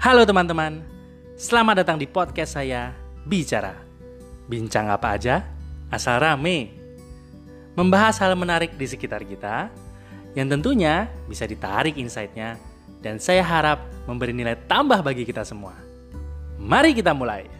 Halo teman-teman, selamat datang di podcast saya Bicara. Bincang apa aja, asal rame. Membahas hal menarik di sekitar kita, yang tentunya bisa ditarik insight-nya, dan saya harap memberi nilai tambah bagi kita semua. Mari kita mulai.